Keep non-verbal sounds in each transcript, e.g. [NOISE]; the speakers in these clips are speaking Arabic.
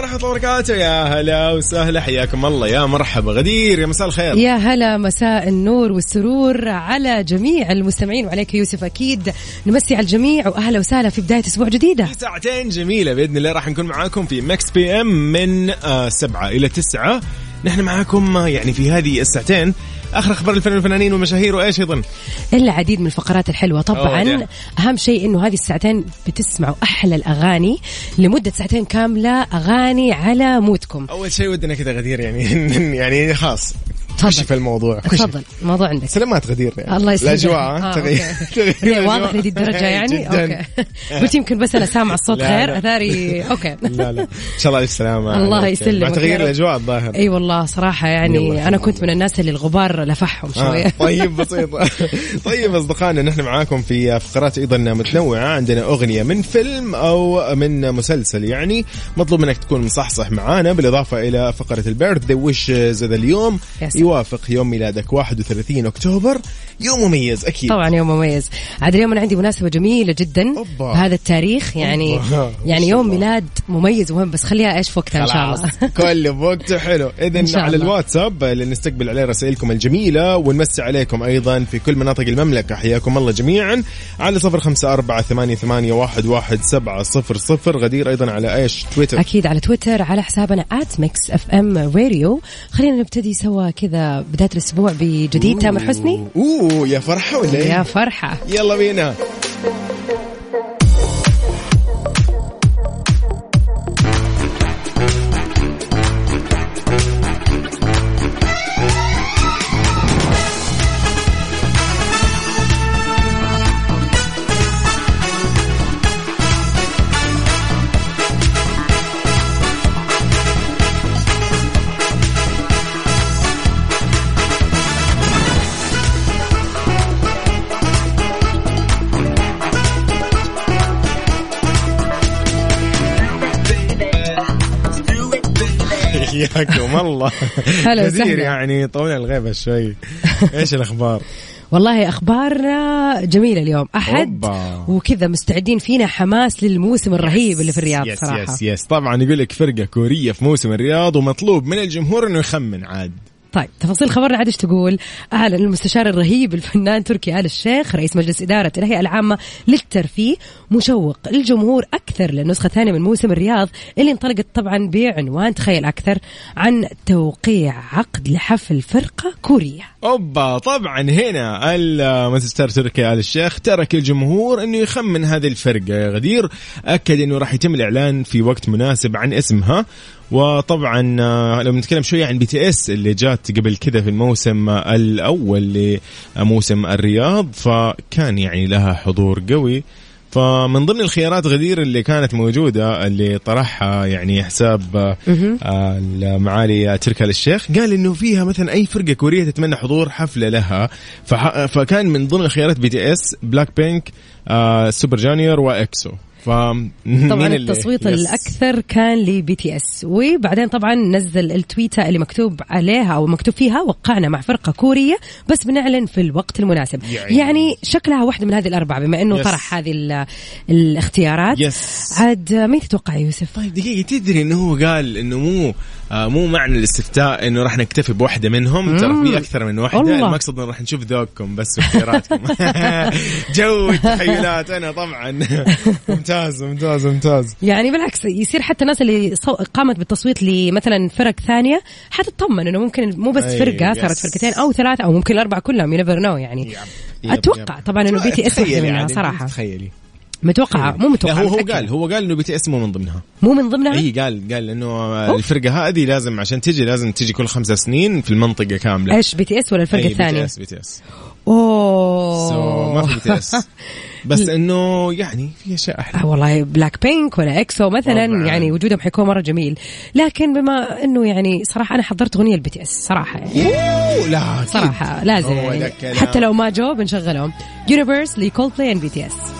ورحمة الله وبركاته. يا هلا وسهلا. حياكم الله. يا مرحبا. غدير يا مساء الخير. يا هلا مساء النور والسرور على جميع المستمعين. وعليك يوسف أكيد. نمسي على الجميع. وأهلا وسهلا في بداية أسبوع جديدة. ساعتين جميلة بإذن الله راح نكون معاكم في Mix PM من آه سبعة إلى تسعة. نحن معاكم يعني في هذه الساعتين. آخر أخبار الفن والفنانين والمشاهير وإيش أيضا؟ الا عديد من الفقرات الحلوة. طبعا أهم شيء إنه هذه الساعتين بتسمعوا أحلى الأغاني لمدة ساعتين كاملة أغاني على مودكم. أول شيء ودنا كذا غدير يعني [LAUGHS] يعني خاص. في الموضوع. تفضل الموضوع عندك سلامات غدير يعني. الله يسلمك الأجواء آه،. تغير. [LAUGHS] واضح لهذه الدرجة [LAUGHS] يعني. okay قلت يمكن بس أنا سامع الصوت لا. أثاري okay [LAUGHS] لا لا إن شاء الله الف سلامه الله. يسلمك مع تغيير. الأجواء الظاهر أي والله صراحة يعني أنا خير. كنت من الناس اللي الغبار لفحهم آه، شوية طيب بسيط طيب أصدقائنا نحن معاكم في فقرات أيضا متنوعة عندنا أغنية من فيلم أو من مسلسل يعني مطلوب منك تكون مصحصح معانا بالإضافة إلى فقرة البيرث داي ذا اليوم يا سلام. يوافق يوم ميلادك 31 أكتوبر. يوم مميز أكيد. طبعا يوم مميز. عاد اليوم أنا عندي مناسبة جميلة جدا. أوبا. بهذا التاريخ يعني أوبا. [LAUGHS] يعني يوم الله. ميلاد مميز ومهم بس خليها إيش في وقتها إن شاء الله. [LAUGHS] كل بوقته حلو. إن اذا شاء على الله. الواتساب اللي نستقبل عليه رسائلكم الجميلة ونمسي عليكم أيضا في كل مناطق المملكة. حياكم الله جميعا. على صفر خمسة أربعة ثمانية, ثمانية واحد, واحد سبعة صفر صفر. غدير أيضا على إيش؟ تويتر. أكيد على تويتر على حسابنا @Mix FM Radio. خلينا نبتدي سوا كذا. بداية الأسبوع بجديد تامر حسني؟ أوه يا فرحة ولا يا إيه فرحة. يلا بينا. حياكم الله. [LAUGHS] هلا وسهلا. يعني طولنا الغيبة شوي. [LAUGHS] إيش الأخبار؟ والله اخبارنا جميلة اليوم. أحد أوبا. وكذا مستعدين فينا حماس للموسم الرهيب اللي في الرياض yes صراحة. yes yes طبعا يقول لك فرقة كورية في موسم الرياض ومطلوب من الجمهور إنه يخمن عاد. طيب تفاصيل خبرنا عاد إيش تقول؟ اعلن المستشار الرهيب الفنان تركي آل الشيخ رئيس مجلس إدارة الهيئة العامة للترفيه مشوق الجمهور أكثر للنسخه الثانية من موسم الرياض اللي انطلقت طبعا بعنوان تخيل أكثر عن توقيع عقد لحفل فرقة كورية. أوبا طبعا هنا المستشار تركي آل الشيخ ترك الجمهور إنه يخمن هذه الفرقة يا غدير أكد إنه راح يتم الإعلان في وقت مناسب عن اسمها وطبعا آه، لو بنتكلم شوية عن BTS اللي جات قبل كذا في الموسم الأول لموسم الرياض فكان يعني لها حضور قوي. فمن ضمن الخيارات غدير اللي كانت موجودة اللي طرحها يعني حساب آه، المعالي تركي آل الشيخ قال إنه فيها مثلا أي فرقة كورية تتمنى حضور حفلة لها. فكان من ضمن الخيارات BTS Blackpink آه، Super Junior و EXO [LAUGHS] طبعا التصويت الأكثر كان ل BTS. وبعدين طبعا نزل التويتة اللي مكتوب عليها أو مكتوب فيها وقعنا مع فرقة كورية بس بنعلن في الوقت المناسب. يعني- يعني شكلها واحدة من هذه الأربعة بما إنه yes. طرح هذه ال- الاختيارات. yes عاد مين تتوقع يوسف؟ طيب دقيقة تدري إنه هو قال إنه مو مو معنى الاستفتاء إنه راح نكتفي بواحدة منهم. ترى في أكثر من واحدة. الله. المقصد إنه راح نشوف ذوقكم بس واختياراتكم [LAUGHS] جو التخيلات أنا طبعا. [LAUGHS] ممتاز ممتاز ممتاز. يعني بالعكس يصير حتى الناس اللي صو- قامت بالتصويت لمثلا فرق ثانية حتطمن إنه ممكن مو بس فرقة. صارت فرقتين أو ثلاثة أو ممكن الأربعة كلهم you never know يعني. yep، أتوقع yep. طبعا إنه BTS واحدة منها عاد، صراحة. تخيلي. متوقعه مو لا متوقعه هو هو. قال هو قال إنه BTS مو من ضمنها. مو من ضمنها؟ اي قال قال إنه الفرقة هذه لازم عشان تجي لازم تجي كل خمسة سنين في المنطقة كاملة. إيش BTS ولا الفرقة أي، بي تي الثانية؟ إس بي تي إس. أوه. So، ما في BTS. [LAUGHS] بس إنه يعني في أشياء أحلى. آه والله بلاك بينك ولا EXO مثلا طبعاً. يعني وجودهم حيكون مرة جميل. لكن بما إنه يعني صراحة أنا حضرت أغنية ال BTS صراحة يعني. أوه، لا. صراحة لازم. يعني. حتى لو ما جو بنشغلهم Universe ل Coldplay and BTS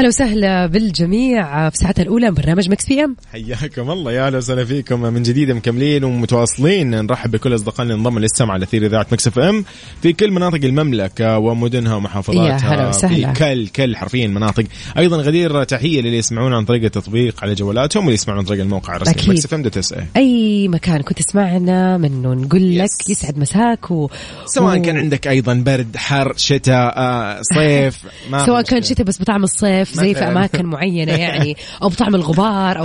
هلا وسهلا بالجميع في ساعتنا الأولى من برنامج Mix PM. حياكم الله. يا أهلا وسهلا فيكم. من جديد مكملين ومتواصلين. نرحب بكل أصدقائنا اللي انضموا للسمع على أثير إذاعة Mix FM في كل مناطق المملكة ومدنها ومحافظاتها. يا هلا وسهلا. في كل كل حرفيا مناطق. أيضا غدير تحية للي يسمعونا عن طريق التطبيق على جوالاتهم واللي يسمعون عن طريق الموقع الرسمي. أكيد. Mix FM dot S أي مكان كنت تسمعنا منه نقول لك Yes. يسعد مساك و... سواء و... كان عندك أيضا برد حر شتاء آه، صيف ما سواء كان. شتاء بس بطعم الصيف. زي في. أماكن [LAUGHS] معينة يعني أو بطعم الغبار أو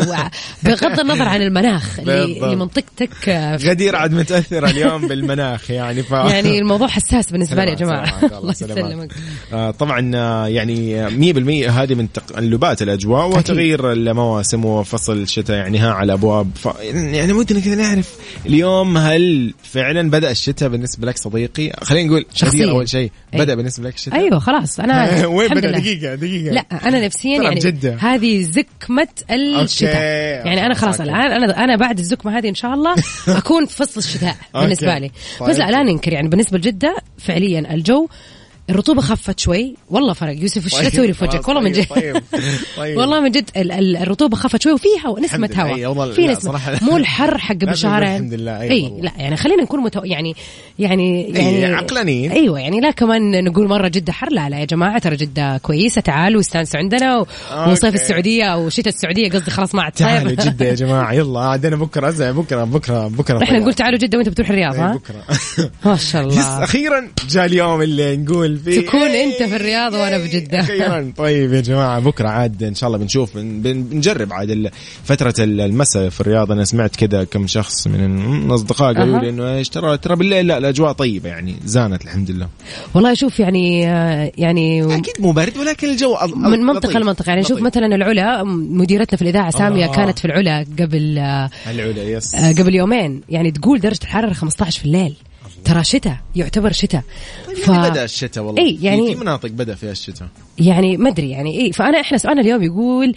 بغض النظر عن المناخ اللي, منطقتك آه، غدير عاد متاثره اليوم بالمناخ يعني ف يعني [LAUGHS] الموضوع حساس بالنسبة لي يا جماعة الله. يسلمك آه، طبعا آه، يعني 100% هذه من تقلبات الأجواء وتغيير المواسم وفصل الشتاء يعني ها على أبواب ف يعني ودنا كذا نعرف اليوم هل فعلا بدأ الشتاء بالنسبة لك صديقي؟ خلينا نقول شخصياً. أول شيء. بدأ بالنسبة لك الشتاء؟ أيوه خلاص أنا [LAUGHS] وين بدأ. دقيقة دقيقة لا أنا نفسيا يعني بجدة. هذه زكمة الشتاء أوكي. يعني أنا خلاص أوكي. الآن أنا أنا بعد الزكمة هذه إن شاء الله [LAUGHS] أكون في فصل الشتاء بالنسبة. لي طيب. بس لا لا ننكر يعني بالنسبة لجدة فعليا الجو الرطوبة خفت شوي. والله فرق. يوسف إيش طيب، تسوي في وجهك؟ والله من طيب، جد طيب، طيب. [LAUGHS] والله من جد ال- ال- الرطوبة خفت شوي وفي هواء أي هواء في صراحة. مو الحر حق [LAUGHS] لا، شهرين الحمد لله، أي والله. لا يعني خلينا نكون متو... يعني يعني يعني عقلانيين. أيوه يعني لا كمان نقول مرة جدة حر. لا لا يا جماعة ترى جدة كويسة. تعالوا استانسوا عندنا. وصيف أوكي. السعودية أو شتاء السعودية. قصدي خلاص ما عاد تعالوا صيف [LAUGHS] جدة يا جماعة. يلا عندنا بكرة أزع بكرة بكرة بكرة إحنا طيب. نقول تعالوا جدة وأنت بتروح الرياض ها؟ بكرة. ما شاء الله. أخيرا جاء اليوم اللي نقول فيه تكون إيه، أنت في الرياض وأنا في جدة. أخيرا [LAUGHS] طيب يا جماعة بكرة عاد إن شاء الله بنشوف بن- بن- بنجرب عاد فترة ال- المساء في الرياض أنا سمعت كذا كم شخص من الاصدقاء قالوا. لي إنه إيش ترى ترى بالليل لا الأجواء طيبة يعني زانت الحمد لله والله شوف يعني آه، يعني أكيد مو برد ولكن الجو من منطقة لطيف. لمنطقة يعني شوف. مثلا العلا مديرتنا في الإذاعة سامية الله. كانت في العلا قبل آه، العلا يس آه، قبل يومين يعني تقول درجة الحرارة 15 في الليل ترى شتاء يعتبر شتاء. ف... يعني بدأ الشتاء والله. إي، في- يعني- في مناطق بدأ فيها الشتاء. يعني ما أدري يعني إيه فأنا إحنا سؤالنا اليوم يقول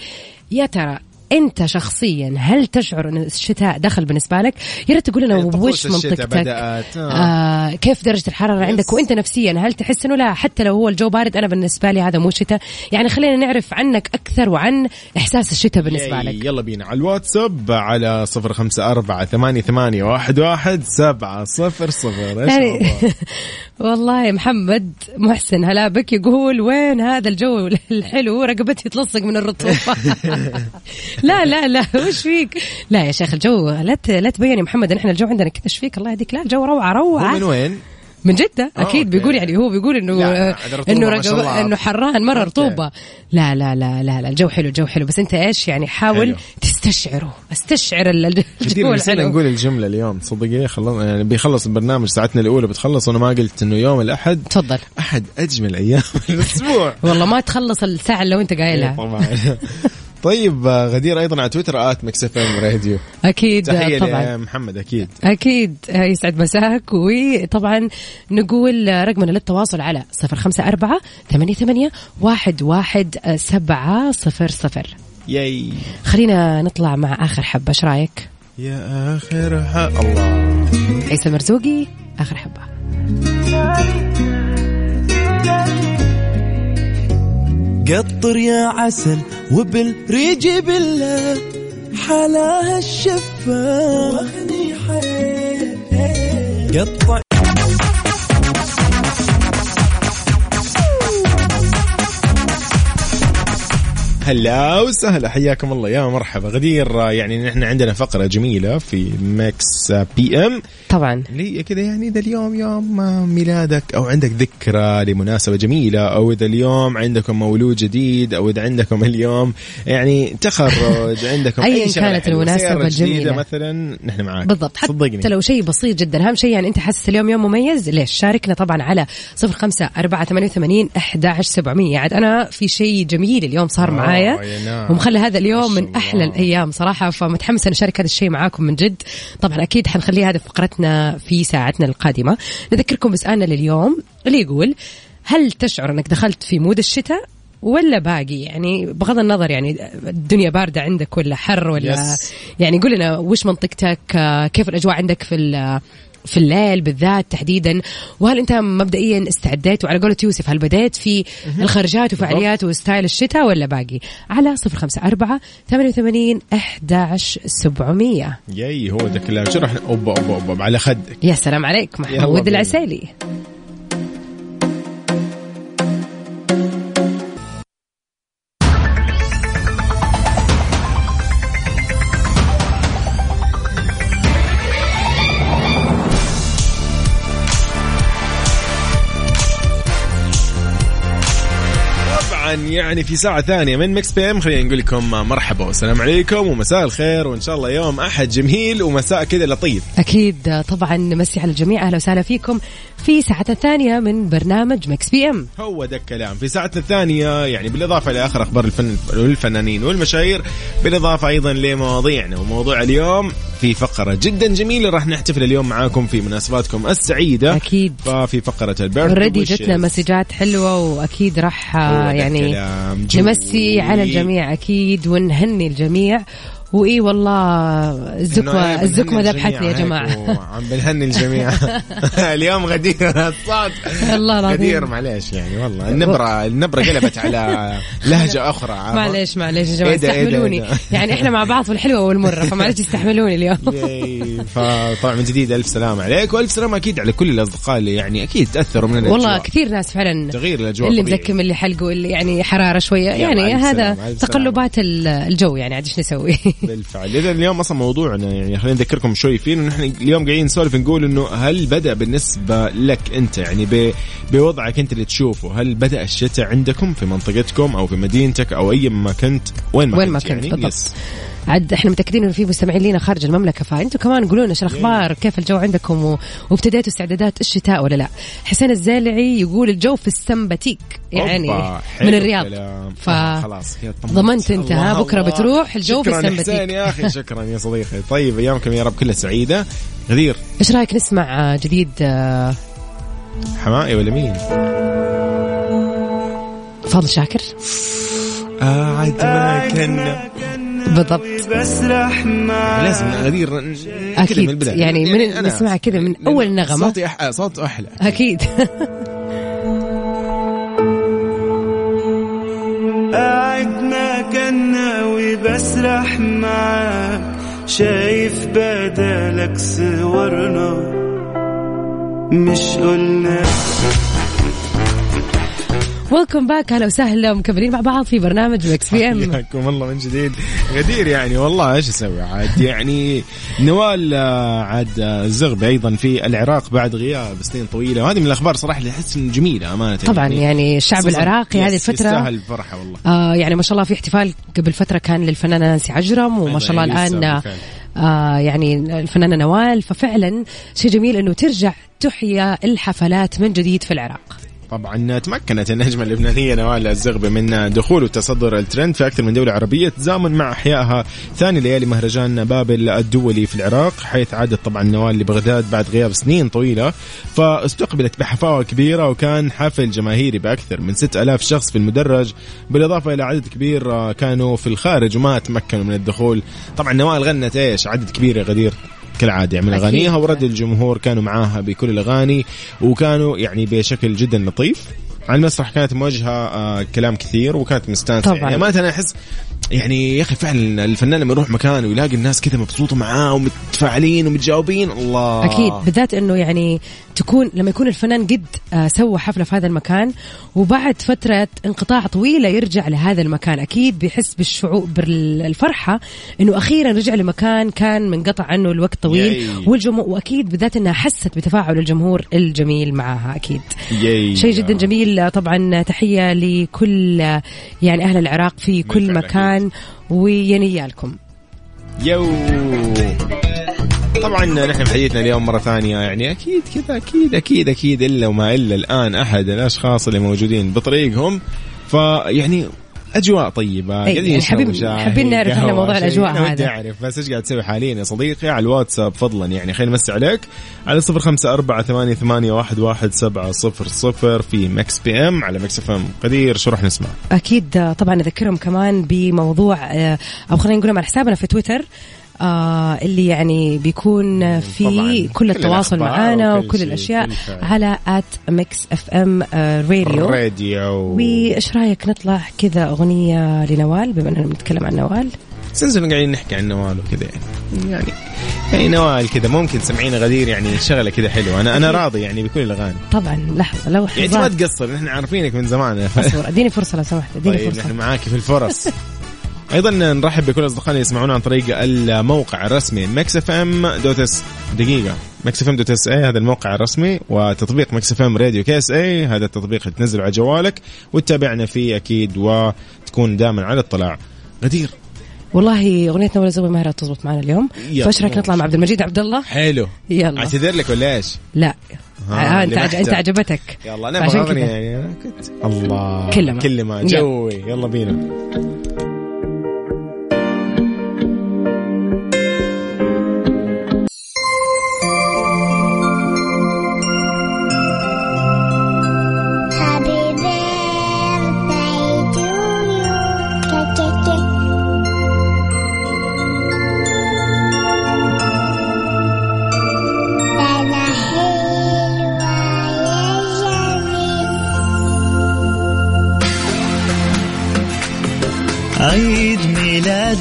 يا ترى انت شخصيا هل تشعر أن الشتاء دخل بالنسبة لك؟ يا ريت تقول لنا طقوس وش منطقتك؟ آه. آه كيف درجة الحرارة عندك وأنت نفسيا هل تحس إنه لا حتى لو هو الجو بارد أنا بالنسبة لي هذا مو شتاء؟ يعني خلينا نعرف عنك أكثر وعن إحساس الشتاء بالنسبة لك. يلا بينا على الواتساب على صفر خمسة أربعة ثمانية ثمانية واحد واحد سبعة صفر صفر يعني؟ [LAUGHS] والله محمد محسن هلا بك يقول وين هذا الجو الحلو رقبتي تلصق من الرطوبة [LAUGHS] لا لا لا وش فيك لا يا شيخ الجو لا لا تبين يا محمد إحنا الجو عندنا كذا إيش فيك الله يهديك لا الجو روعة روعة من وين؟ من جدة أكيد. بيقول يعني هو بيقول إنه إنه الله. إنه حران مرة. رطوبة لا لا لا لا لا الجو حلو الجو حلو بس أنت إيش يعني حاول حلو. استشعره استشعر كثير نقول الجملة اليوم صدقي إيه؟ خلص يعني بيخلص البرنامج ساعتنا الأولى بتخلص وأنا ما قلت إنه يوم الأحد تفضل. أحد أجمل أيام [LAUGHS] الأسبوع. والله ما تخلص الساعة اللي انت قايلها. إيه، طبعا. [LAUGHS] طيب غدير أيضا على تويتر at Mix FM Radio. أكيد تحية طبعا. محمد أكيد. أكيد. آه، يسعد مساك. وطبعا نقول آه، رقمنا للتواصل على 054 88 11700 ياي. خلينا نطلع مع آخر حبة إيش رأيك؟ يا آخر ح- الله. عيسى مرزوقي آخر حبة. قطر يا عسل وبالريج بالله حلاها الشفة. واخني حيل. قطع هلا وسهلا. حياكم الله. يا مرحبا. غدير يعني نحن عندنا فقرة جميلة في ماكس بي إم. طبعا. هي كذا يعني إذا اليوم يوم ميلادك أو عندك ذكرى لمناسبة جميلة أو إذا اليوم عندكم مولود جديد أو إذا عندكم اليوم يعني تخرج [LAUGHS] عندكم أي شغلة كانت جديدة الجميلة. مثلا نحن معاك. بالضبط. حتى صدقني. لو شيء بسيط جدا. أهم شيء يعني أنت حاسس اليوم يوم مميز؟ ليش؟ شاركنا طبعا على صفر خمسة أربعة ثمانية وثمانين أحد سبعمية. عاد أنا في شيء جميل اليوم صار آه، معايا يا. ومخلي هذا اليوم من الله. الأيام صراحة فمتحمسة نشارك هذا الشيء معاكم من جد طبعا أكيد حنخلي هذا فقرتنا في ساعتنا القادمة نذكركم بسؤالنا لليوم اللي يقول هل تشعر أنك دخلت في mood الشتاء ولا باقي يعني بغض النظر يعني الدنيا باردة عندك ولا حر ولا Yes. يعني قول لنا وش منطقتك آه، كيف الأجواء عندك في في الليل بالذات تحديدا. وهل أنت مبدئيا استعديت وعلى قولة يوسف هل بديت في الخرجات وفعاليات و style الشتاء ولا باقي؟ على صفر خمسة أربعة ثمانية وثمانين أحد سبعمية. ياي هو ذا الكلام شو راح أوبا أوبا أوبا على خدك. يا سلام عليك محمود. العسيلي. يعني في ساعة ثانية من Mix PM خلينا نقول لكم مرحبا والسلام عليكم ومساء الخير وإن شاء الله يوم أحد جميل ومساء كذا لطيف. أكيد آه، طبعا نمسي على الجميع. أهلا وسهلا فيكم في ساعتنا الثانية من برنامج مكس بي ام هو ده الكلام. في ساعتنا الثانية يعني بالإضافة لآخر أخبار الفن والفنانين والمشاهير بالإضافة أيضا لمواضيعنا. وموضوع اليوم في فقرة جدا جميلة راح نحتفل اليوم معاكم في مناسباتكم السعيدة. أكيد. ففي فقرة ال birthday already جتنا مسجات حلوة وأكيد راح يعني نمسي على الجميع أكيد ونهني الجميع. وإي والله الزكوه الزكمه ذبحتني يا جماعة عم بنهني الجميع [LAUGHS] اليوم غدير الصوت الله العظيم. غدير معليش يعني والله النبرة النبرة قلبت على لهجة أخرى عارفة؟ [LAUGHS] معليش معليش يا جماعة إيه إيه استحملوني إيه ده؟ [LAUGHS] يعني إحنا مع بعض في الحلوة والمرة فمعلش استحملوني اليوم. فطبعا من جديد ألف سلامه عليك وألف سلامه أكيد على كل الأصدقاء اللي يعني أكيد تأثروا من والله الأجواء. كثير ناس فعلا تغيير الأجواء اللي. مزكم اللي حلق واللي يعني حرارة شوية يعني هذا تقلبات ال- الجو يعني عاد إيش نسوي بالفعل. إذا اليوم أصلا موضوعنا يعني خلينا نذكركم شوي فيه نحن اليوم قاعدين نسولف نقول إنه هل بدأ بالنسبة لك أنت؟ يعني ب- بوضعك أنت اللي تشوفه هل بدأ الشتاء عندكم في منطقتكم أو في مدينتك أو أي ما كنت وين ما وين كنت ما كنت يعني؟ بالضبط. عاد إحنا متأكدين إنه في مستمعين لينا خارج المملكة فانتم كمان قولوا لنا إيش الأخبار كيف الجو عندكم و... وابتديتوا استعدادات الشتاء ولا لا حسين الزالعي يقول الجو في السمبتيك يعني من الرياض. ف آه، خلاص. ضمنت أنت ها بكره الله. بتروح الجو في شكرا يا السمبتيك حسين يا أخي شكرا يا صديقي طيب أيامكم يا رب كلها سعيدة غدير إيش رأيك نسمع جديد آه، حمائي ولا مين؟ فاضل شاكر قاعد ما كنا بالضبط. بسرح معاك لازم غدير أكيد. من البداية. يعني من أنا- نسمعها كذا من أول نغمة. صوتي أح... صوت أحلى. أكيد. قاعد مكاننا وبسرح معاك شايف بدالك صورنا. مش قلنا. welcome back أهلا وسهلا. مكملين مع بعض في برنامج Mix PM حياكم الله من جديد. غدير يعني والله إيش أسوي؟ عاد يعني نوال آه، عاد آه، الزغبي أيضا في العراق بعد غياب سنين طويلة. وهذه من الأخبار صراحة اللي أحس جميلة أمانة طبعا يعني الشعب خصوصاً العراقي هذه الفترة يستاهل الفرحة والله. آه يعني ما شاء الله في احتفال قبل فترة كان للفنانة نانسي عجرم وما شاء الله لسه آه. آه يعني الفنانة نوال. ففعلا شيء جميل إنه ترجع تحيا الحفلات من جديد في العراق. طبعا تمكنت النجمة اللبنانية نوال الزغبي من دخول وتصدر الترند في أكثر من دولة عربية. تزامن مع إحيائها ثاني ليالي مهرجان بابل الدولي في العراق حيث عادت طبعا نوال لبغداد بعد غياب سنين طويلة فاستقبلت بحفاوة كبيرة وكان حفل جماهيري بأكثر من 6000 شخص في المدرج. بالإضافة إلى عدد كبير كانوا في الخارج وما تمكنوا من الدخول. طبعا نوال غنت إيش؟ عدد كبير يا غدير. كالعادة من أكيد. أغانيها ورد الجمهور كانوا معاها بكل الأغاني وكانوا يعني بشكل جدا لطيف على المسرح كانت موجهة آه كلام كثير وكانت مستانسة طبعاً. يعني ما أنا أحس يعني يا أخي فعلا الفنان لما يروح مكان ويلاقي الناس كذا مبسوطة معاه ومتفاعلين ومتجاوبين الله أكيد بالذات إنه يعني تكون لما يكون الفنان قد آه، سوى حفلة في هذا المكان وبعد فترة انقطاع طويلة يرجع لهذا المكان أكيد بيحس بالشعور بالفرحة إنه أخيرا رجع لمكان كان منقطع عنه الوقت طويل ياي. والجمهور وأكيد بالذات إنها حست بتفاعل الجمهور الجميل معها أكيد. شيء جدا جميل طبعا تحية لكل يعني أهل العراق في كل بالفعل مكان وينيالكم يو. طبعا نحن في حديثنا اليوم مرة ثانية يعني أكيد كذا أكيد أكيد أكيد إلا وما إلا الآن أحد الأشخاص اللي موجودين بطريقهم. فيعني أجواء طيبة أي، قاعدين يعني حابين- حابين نعرف قهوة، موضوع ودي هذا. أعرف بس إيش قاعد تسوي حاليا يا صديقي؟ على الواتساب فضلا يعني خلينا نمسي عليك. على صفر خمسة أربعة ثمانية, ثمانية واحد, واحد سبعة صفر صفر في Mix PM على Mix FM. قدير شو راح نسمع؟ أكيد طبعا أذكرهم كمان بموضوع آه، أو خلينا نقولهم على حسابنا في تويتر. آه اللي يعني بيكون في. كل التواصل معانا وكل الأشياء. على at Mix FM Radio Radio وإيش رأيك نطلع كذا أغنية لنوال؟ بما إننا بنتكلم عن نوال. سنسن قاعدين نحكي عن نوال وكذا. يعني يعني يعني نوال كذا ممكن سمعينا غدير يعني شغلة كذا حلوة. أنا أنا راضي يعني بكل الأغاني. طبعا لحظة لو يعني أنت ما حظات تقصر نحن عارفينك من زمان أصبر إديني فرصة لو سمحت إديني طيب فرصة. نحن معاك في الفرص. [LAUGHS] أيضا نرحب بكل أصدقائنا اللي يسمعونا عن طريق الموقع الرسمي Mix FM dot S. دقيقة. Mix FM dot SA هذا الموقع الرسمي وتطبيق Mix FM Radio KSA هذا التطبيق اللي تنزله على جوالك وتتابعنا فيه أكيد وتكون دائما على اطلاع. غدير. والله اغنيه نوال الزوبي ماهره تزبط معنا اليوم. فايش رايك نطلع مع عبد المجيد عبد الله. حلو. يلا. اعتذر لك ولا إيش؟ لا. ها، آه أنت عج... أنت عجبتك. يلا أنا أبغى أغنية كذا. يعني. أنا كنت الله. كل ما. كل ما يلا. جوي. يلا بينا.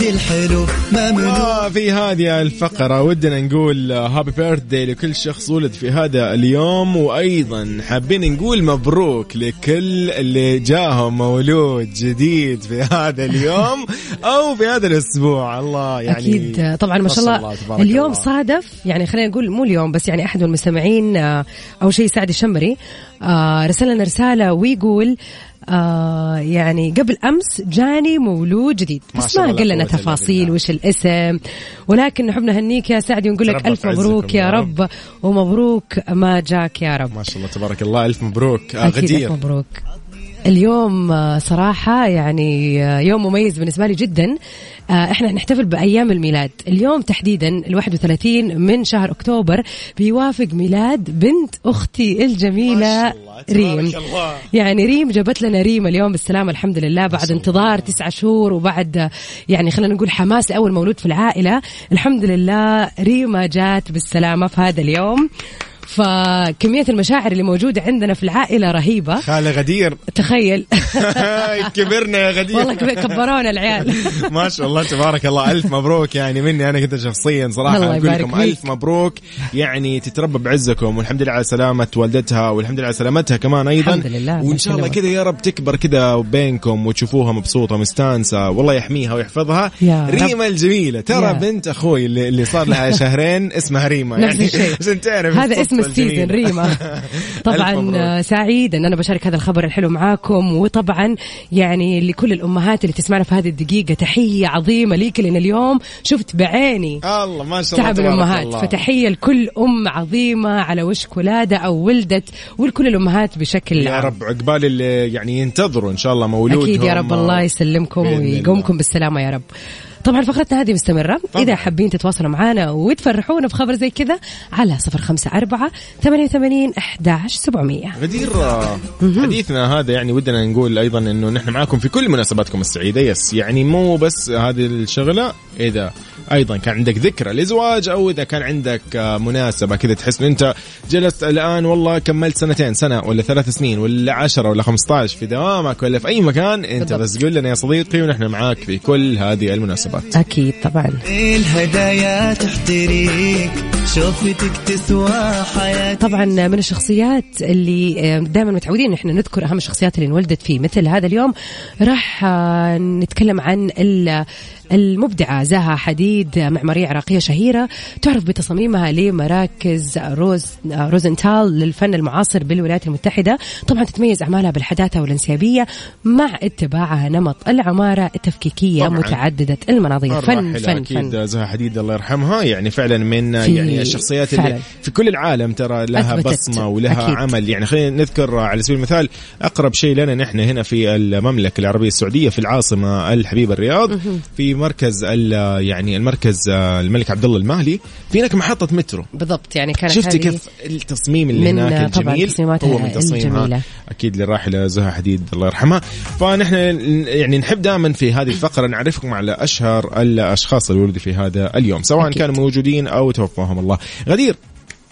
الحلو ممنوع وفي هذه الفقرة ودنا نقول هابي بيرثدي لكل شخص ولد في هذا اليوم وأيضا حابين نقول مبروك لكل اللي جاهم مولود جديد في هذا اليوم أو في هذا الأسبوع. الله يعني أكيد. طبعا ما شاء الله, تبارك اليوم الله. صادف يعني خلينا نقول مو اليوم بس يعني أحد من المستمعين آه، اول شيء سعد الشمري آه، رسل لنا رسالة ويقول آه يعني قبل أمس جاني مولود جديد. بس ما قال لنا تفاصيل. وش الاسم ولكن نحب نهنيك يا سعد ونقول لك ألف مبروك يا رب ومبروك ما جاك يا رب. ما شاء الله تبارك الله. ألف مبروك. آه، أكيد غدير. ألف مبروك. اليوم آه، صراحة يعني آه، يوم مميز بالنسبة لي جدا. إحنا نحتفل بأيام الميلاد. اليوم تحديدا ال 31 من شهر أكتوبر بيوافق ميلاد بنت الله، تبارك ريم. الله. يعني ريم جابت لنا ريم اليوم بالسلامة الحمد لله بعد انتظار تسعة شهور وبعد آه، يعني خلينا نقول حماس لأول مولود في العائلة. الحمد لله ريما جات بالسلامة في هذا اليوم. فكمية المشاعر اللي موجودة عندنا في العائلة رهيبة. خالة غدير. تخيل. [LAUGHS] كبرنا يا غدير. والله كب- كبرونا العيال. [LAUGHS] ما شاء الله تبارك الله. ألف مبروك يعني مني أنا كنت شخصيا صراحة. الله يبارك لكم. ألف مبروك. يعني تتربى بعزكم والحمد لله على سلامة والدتها والحمد لله على سلامتها كمان أيضا. الحمد لله، وإن شاء الله. كذا يا رب تكبر كذا بينكم وتشوفوها مبسوطة مستانسة. والله يحميها ويحفظها. يا رب. ريما الجميلة. ترى يا. بنت أخوي اللي, اللي صار لها [LAUGHS] شهرين اسمها ريما نفس يعني الشيء. عشان تعرف هذا اسم الصدفة السيزون. ريما. [LAUGHS] طبعا سعيد أن أنا بشارك هذا الخبر الحلو معاكم وطبعا يعني لكل الأمهات اللي تسمعنا في هذه الدقيقة تحية عظيمة ليك لأن اليوم شفت بعيني. الله ما شاء الله تعب الأمهات. الله. فتحية لكل أم عظيمة على وشك ولادة أو ولدت ولكل الأمهات بشكل يا عام. رب عقبال اللي يعني ينتظروا إن شاء الله مولودهم. أكيد يا رب الله يسلمكم. ويقومكم بالسلامة يا رب. طبعا فقرتنا هذه مستمرة. طبعاً. إذا حابين تتواصلوا معنا وتفرحونا بخبر زي كذا على صفر خمسة أربعة ثمانية وثمانين أحداش سبعمية. غدير حديثنا هذا يعني ودنا نقول أيضا إنه نحن معاكم في كل مناسباتكم السعيدة. يس يعني مو بس هذه الشغلة. إذا أيضا كان عندك ذكرى لزواج أو إذا كان عندك آه، مناسبة كذا تحس إن أنت جلست الآن والله كملت سنتين سنة ولا ثلاث سنين ولا عشرة ولا 15 في دوامك ولا في أي مكان بالضبط. بس قول لنا يا صديقي ونحن معاك في كل هذه المناسبات أكيد طبعا. الهدايا تحتريك شوفتك تسوى حياتي طبعا من الشخصيات اللي دائما متعودين إحنا نذكر أهم الشخصيات اللي انولدت في مثل هذا اليوم راح آه، نتكلم عن ال- المبدعة زاها حديد معمارية عراقية شهيرة تعرف بتصاميمها لمراكز روز روزنتال للفن المعاصر بالولايات المتحدة طبعا تتميز أعمالها بالحداثة والانسيابية مع اتباعها نمط العمارة التفكيكية طبعاً. متعددة المناظير فن فن أكيد فن زها حديد الله يرحمها يعني فعلا من يعني الشخصيات فعلاً. اللي في كل العالم ترى لها أثبتت. بصمة ولها أكيد. عمل يعني خلينا نذكر على سبيل المثال أقرب شيء لنا نحن هنا في المملكة العربية السعودية في العاصمة الحبيبة الرياض في مركز ال- يعني المركز الملك عبد الله المهلي في هناك محطة مترو. بالضبط يعني كانت شفتي كيف التصميم اللي من، هناك الجميل؟ هو من تصميمها الجميلة. أكيد للراحلة زها حديد الله يرحمها. فنحن يعني نحب دائما في هذه الفقرة نعرفكم على أشهر الأشخاص اللي ولدوا في هذا اليوم سواء أكيد. كانوا موجودين أو توفاهم الله. غدير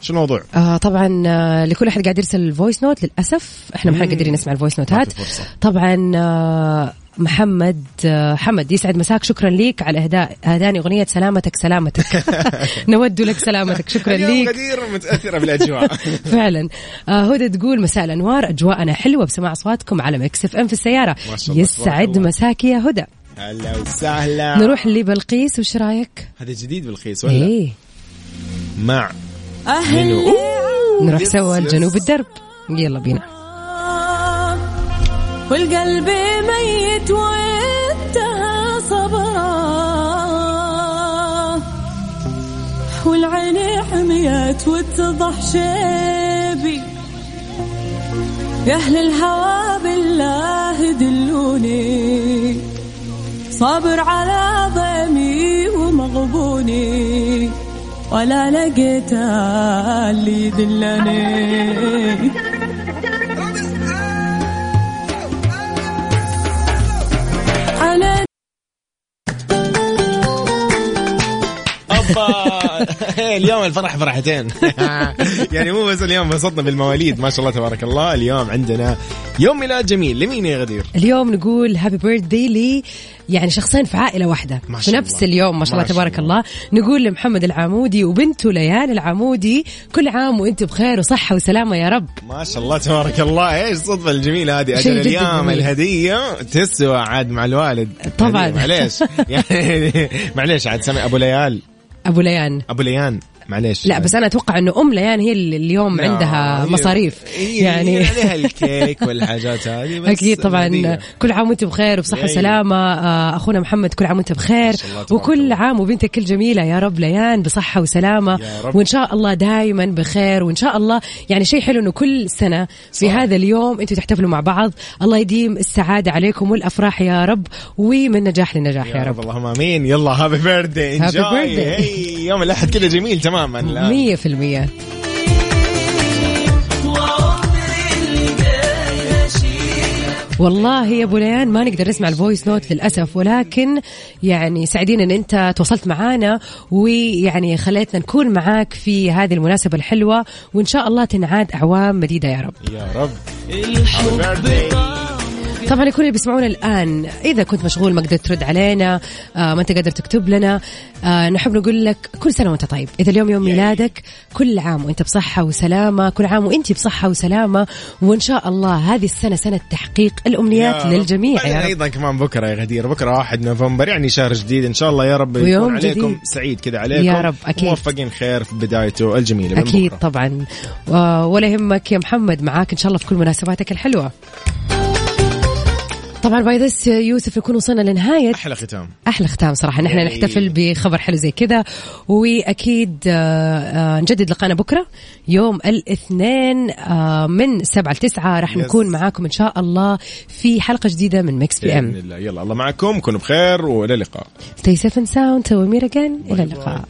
شو الموضوع؟ آه طبعا آه لكل أحد قاعد يرسل ال voice note للأسف إحنا ما قادرين نسمع ال voice note ات. طبعا آه محمد آه حمد يسعد مساك. شكرا ليك على إهداء اهداني أغنية سلامتك سلامتك. [LAUGHS] نود لك سلامتك. شكرا ليك. غدير متاثره بالأجواء. [LAUGHS] فعلا. آه هدى تقول مساء الأنوار. أجواءنا حلوة بسماع أصواتكم على Mix FM في السيارة. يسعد. مساك يا هدى. هلا وسهلا. نروح لبلقيس. وش رأيك؟ هذا جديد بالخيس ولا إيه. مع منو؟ نروح سوا يس. لجنوب الدرب. يلا بينا. والقلب ميت وانتهى صبره والعين حميت واتضح شيبي. يا أهل الهوى بالله دلوني. صابر على ضيمي ومغبوني. ولا لقيت اللي يدلني. [LAUGHS] ابا اليوم الفرح فرحتين. [LAUGHS] يعني مو بس اليوم انبسطنا بالمواليد ما شاء الله تبارك الله. اليوم عندنا يوم ميلاد جميل. لمين يا غدير؟ اليوم نقول happy birthday لي يعني شخصين في عائلة واحدة. ما في شاء نفس الله. اليوم ما شاء ما الله تبارك الله. الله. نقول لمحمد العمودي وبنته ليال العمودي كل عام وانت بخير وصحة وسلامة يا رب. ما شاء الله تبارك الله. إيش الصدفه الجميلة هذه؟ أجل اليوم. الهدية تسوى عاد مع الوالد. طبعاً. يعني معليش. [LAUGHS] يعني معليش عاد سامي أبو ليال. أبو ليان. أبو ليان. معليش. لا بس أنا أتوقع إنه أم ليان هي اللي اليوم لا، عندها مصاريف. هي يعني عليها [LAUGHS] الكيك والحاجات هذه بس أكيد طبعا الهدية. كل عام وأنت بخير وبصحة. وسلامة. آه، أخونا محمد كل عام وأنت بخير. وكل. عام وبنتك الجميله يا رب ليان بصحة وسلامة. وإن شاء الله دائما بخير. وإن شاء الله يعني شيء حلو إنه كل سنة في صح. هذا اليوم أنتم تحتفلوا مع بعض. الله يديم السعادة عليكم والأفراح يا رب. ومن نجاح لنجاح يا, يا رب رب. اللهم آمين. يلا هابي بيرثدي birthday. يوم الأحد كذا جميل تماما لا. مية في المية والله يا أبو ليان ما نقدر نسمع ال voice note للأسف ولكن يعني سعيدين إن أنت تواصلت معانا ويعني خليتنا نكون معاك في هذه المناسبة الحلوة وإن شاء الله تنعاد أعوام مديدة يا رب يا رب. طبعا لكل اللي بيسمعونا الآن إذا كنت مشغول ما قدرت ترد علينا آه ما أنت قادر تكتب لنا آه نحب نقول لك كل سنة وأنت طيب. إذا اليوم يوم ميلادك كل عام وأنت بصحة وسلامة كل عام وأنت بصحة وسلامة وإن شاء الله هذه السنة سنة تحقيق الأمنيات. للجميع. بعدين يا رب. أيضا كمان بكرة يا غدير. بكرة 1 نوفمبر يعني شهر جديد. إن شاء الله يا رب يكون عليكم جديد. سعيد كذا عليكم. يا رب، أكيد. موفقين خير في بدايته الجميلة أكيد بكرة. طبعا. ولا يهمك يا محمد معاك إن شاء الله في كل مناسباتك الحلوة. طبعا باي ذس يوسف نكون وصلنا لنهاية. أحلى ختام. أحلى ختام صراحة. نحن نحتفل بخبر حلو زي كذا. وأكيد آه، آه، نجدد لقانا بكرة يوم الاثنين آه، من 7 ل 9 راح. نكون معاكم إن شاء الله في حلقة جديدة من Mix PM الله. يلا الله معكم. كونوا بخير وإلى اللقاء. stay safe and sound to meet again إلى اللقاء.